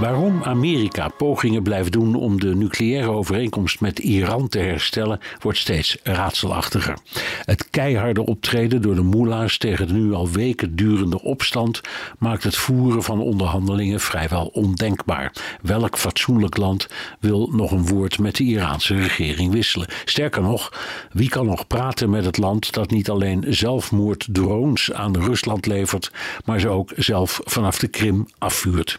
Waarom Amerika pogingen blijft doen om de nucleaire overeenkomst met Iran te herstellen, wordt steeds raadselachtiger. Het keiharde optreden door de moela's tegen de nu al weken durende opstand maakt het voeren van onderhandelingen vrijwel ondenkbaar. Welk fatsoenlijk land wil nog een woord met de Iraanse regering wisselen? Sterker nog, wie kan nog praten met het land dat niet alleen zelfmoorddrones aan Rusland levert, maar ze ook zelf vanaf de Krim afvuurt?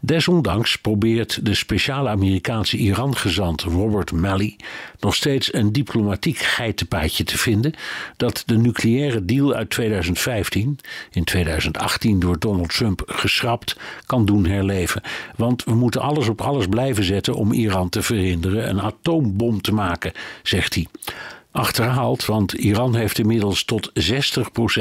Desondanks probeert de speciale Amerikaanse Iran-gezant Robert Malley nog steeds een diplomatiek geitenpaadje te vinden dat de nucleaire deal uit 2015, in 2018 door Donald Trump geschrapt, kan doen herleven. Want we moeten alles op alles blijven zetten om Iran te verhinderen een atoombom te maken, zegt hij achterhaald, want Iran heeft inmiddels tot 60%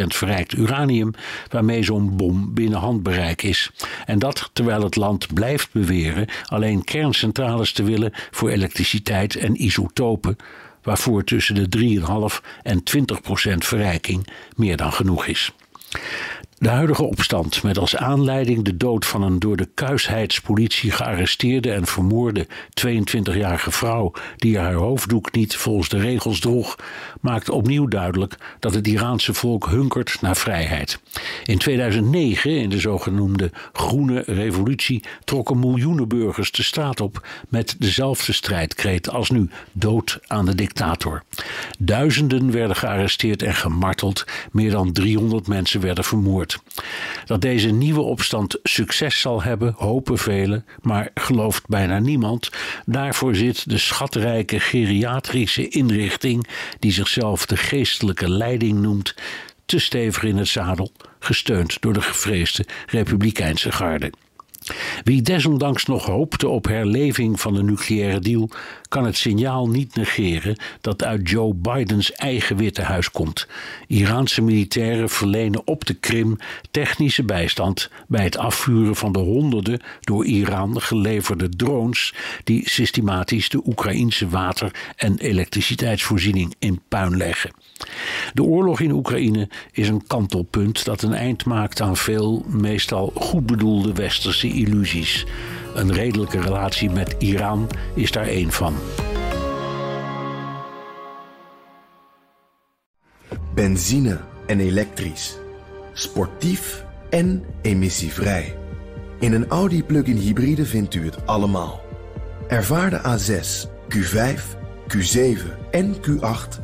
verrijkt uranium, waarmee zo'n bom binnen handbereik is. En dat terwijl het land blijft beweren alleen kerncentrales te willen voor elektriciteit en isotopen, waarvoor tussen de 3,5 en 20% verrijking meer dan genoeg is. De huidige opstand, met als aanleiding de dood van een door de kuisheidspolitie gearresteerde en vermoorde 22-jarige vrouw die haar hoofddoek niet volgens de regels droeg, maakt opnieuw duidelijk dat het Iraanse volk hunkert naar vrijheid. In 2009, in de zogenoemde Groene Revolutie, trokken miljoenen burgers de straat op met dezelfde strijdkreet als nu: dood aan de dictator. Duizenden werden gearresteerd en gemarteld, meer dan 300 mensen werden vermoord. Dat deze nieuwe opstand succes zal hebben, hopen velen, maar gelooft bijna niemand. Daarvoor zit de schatrijke geriatrische inrichting, die zichzelf de geestelijke leiding noemt, te stevig in het zadel, gesteund door de gevreesde republikeinse garde. Wie desondanks nog hoopte op herleving van de nucleaire deal, kan het signaal niet negeren dat uit Joe Bidens eigen Witte Huis komt. Iraanse militairen verlenen op de Krim technische bijstand bij het afvuren van de honderden door Iran geleverde drones die systematisch de Oekraïnse water- en elektriciteitsvoorziening in puin leggen. De oorlog in Oekraïne is een kantelpunt dat een eind maakt aan veel, meestal goed bedoelde westerse illusies. Een redelijke relatie met Iran is daar één van. Benzine en elektrisch. Sportief en emissievrij. In een Audi plug-in hybride vindt u het allemaal. Ervaar de A6, Q5, Q7 en Q8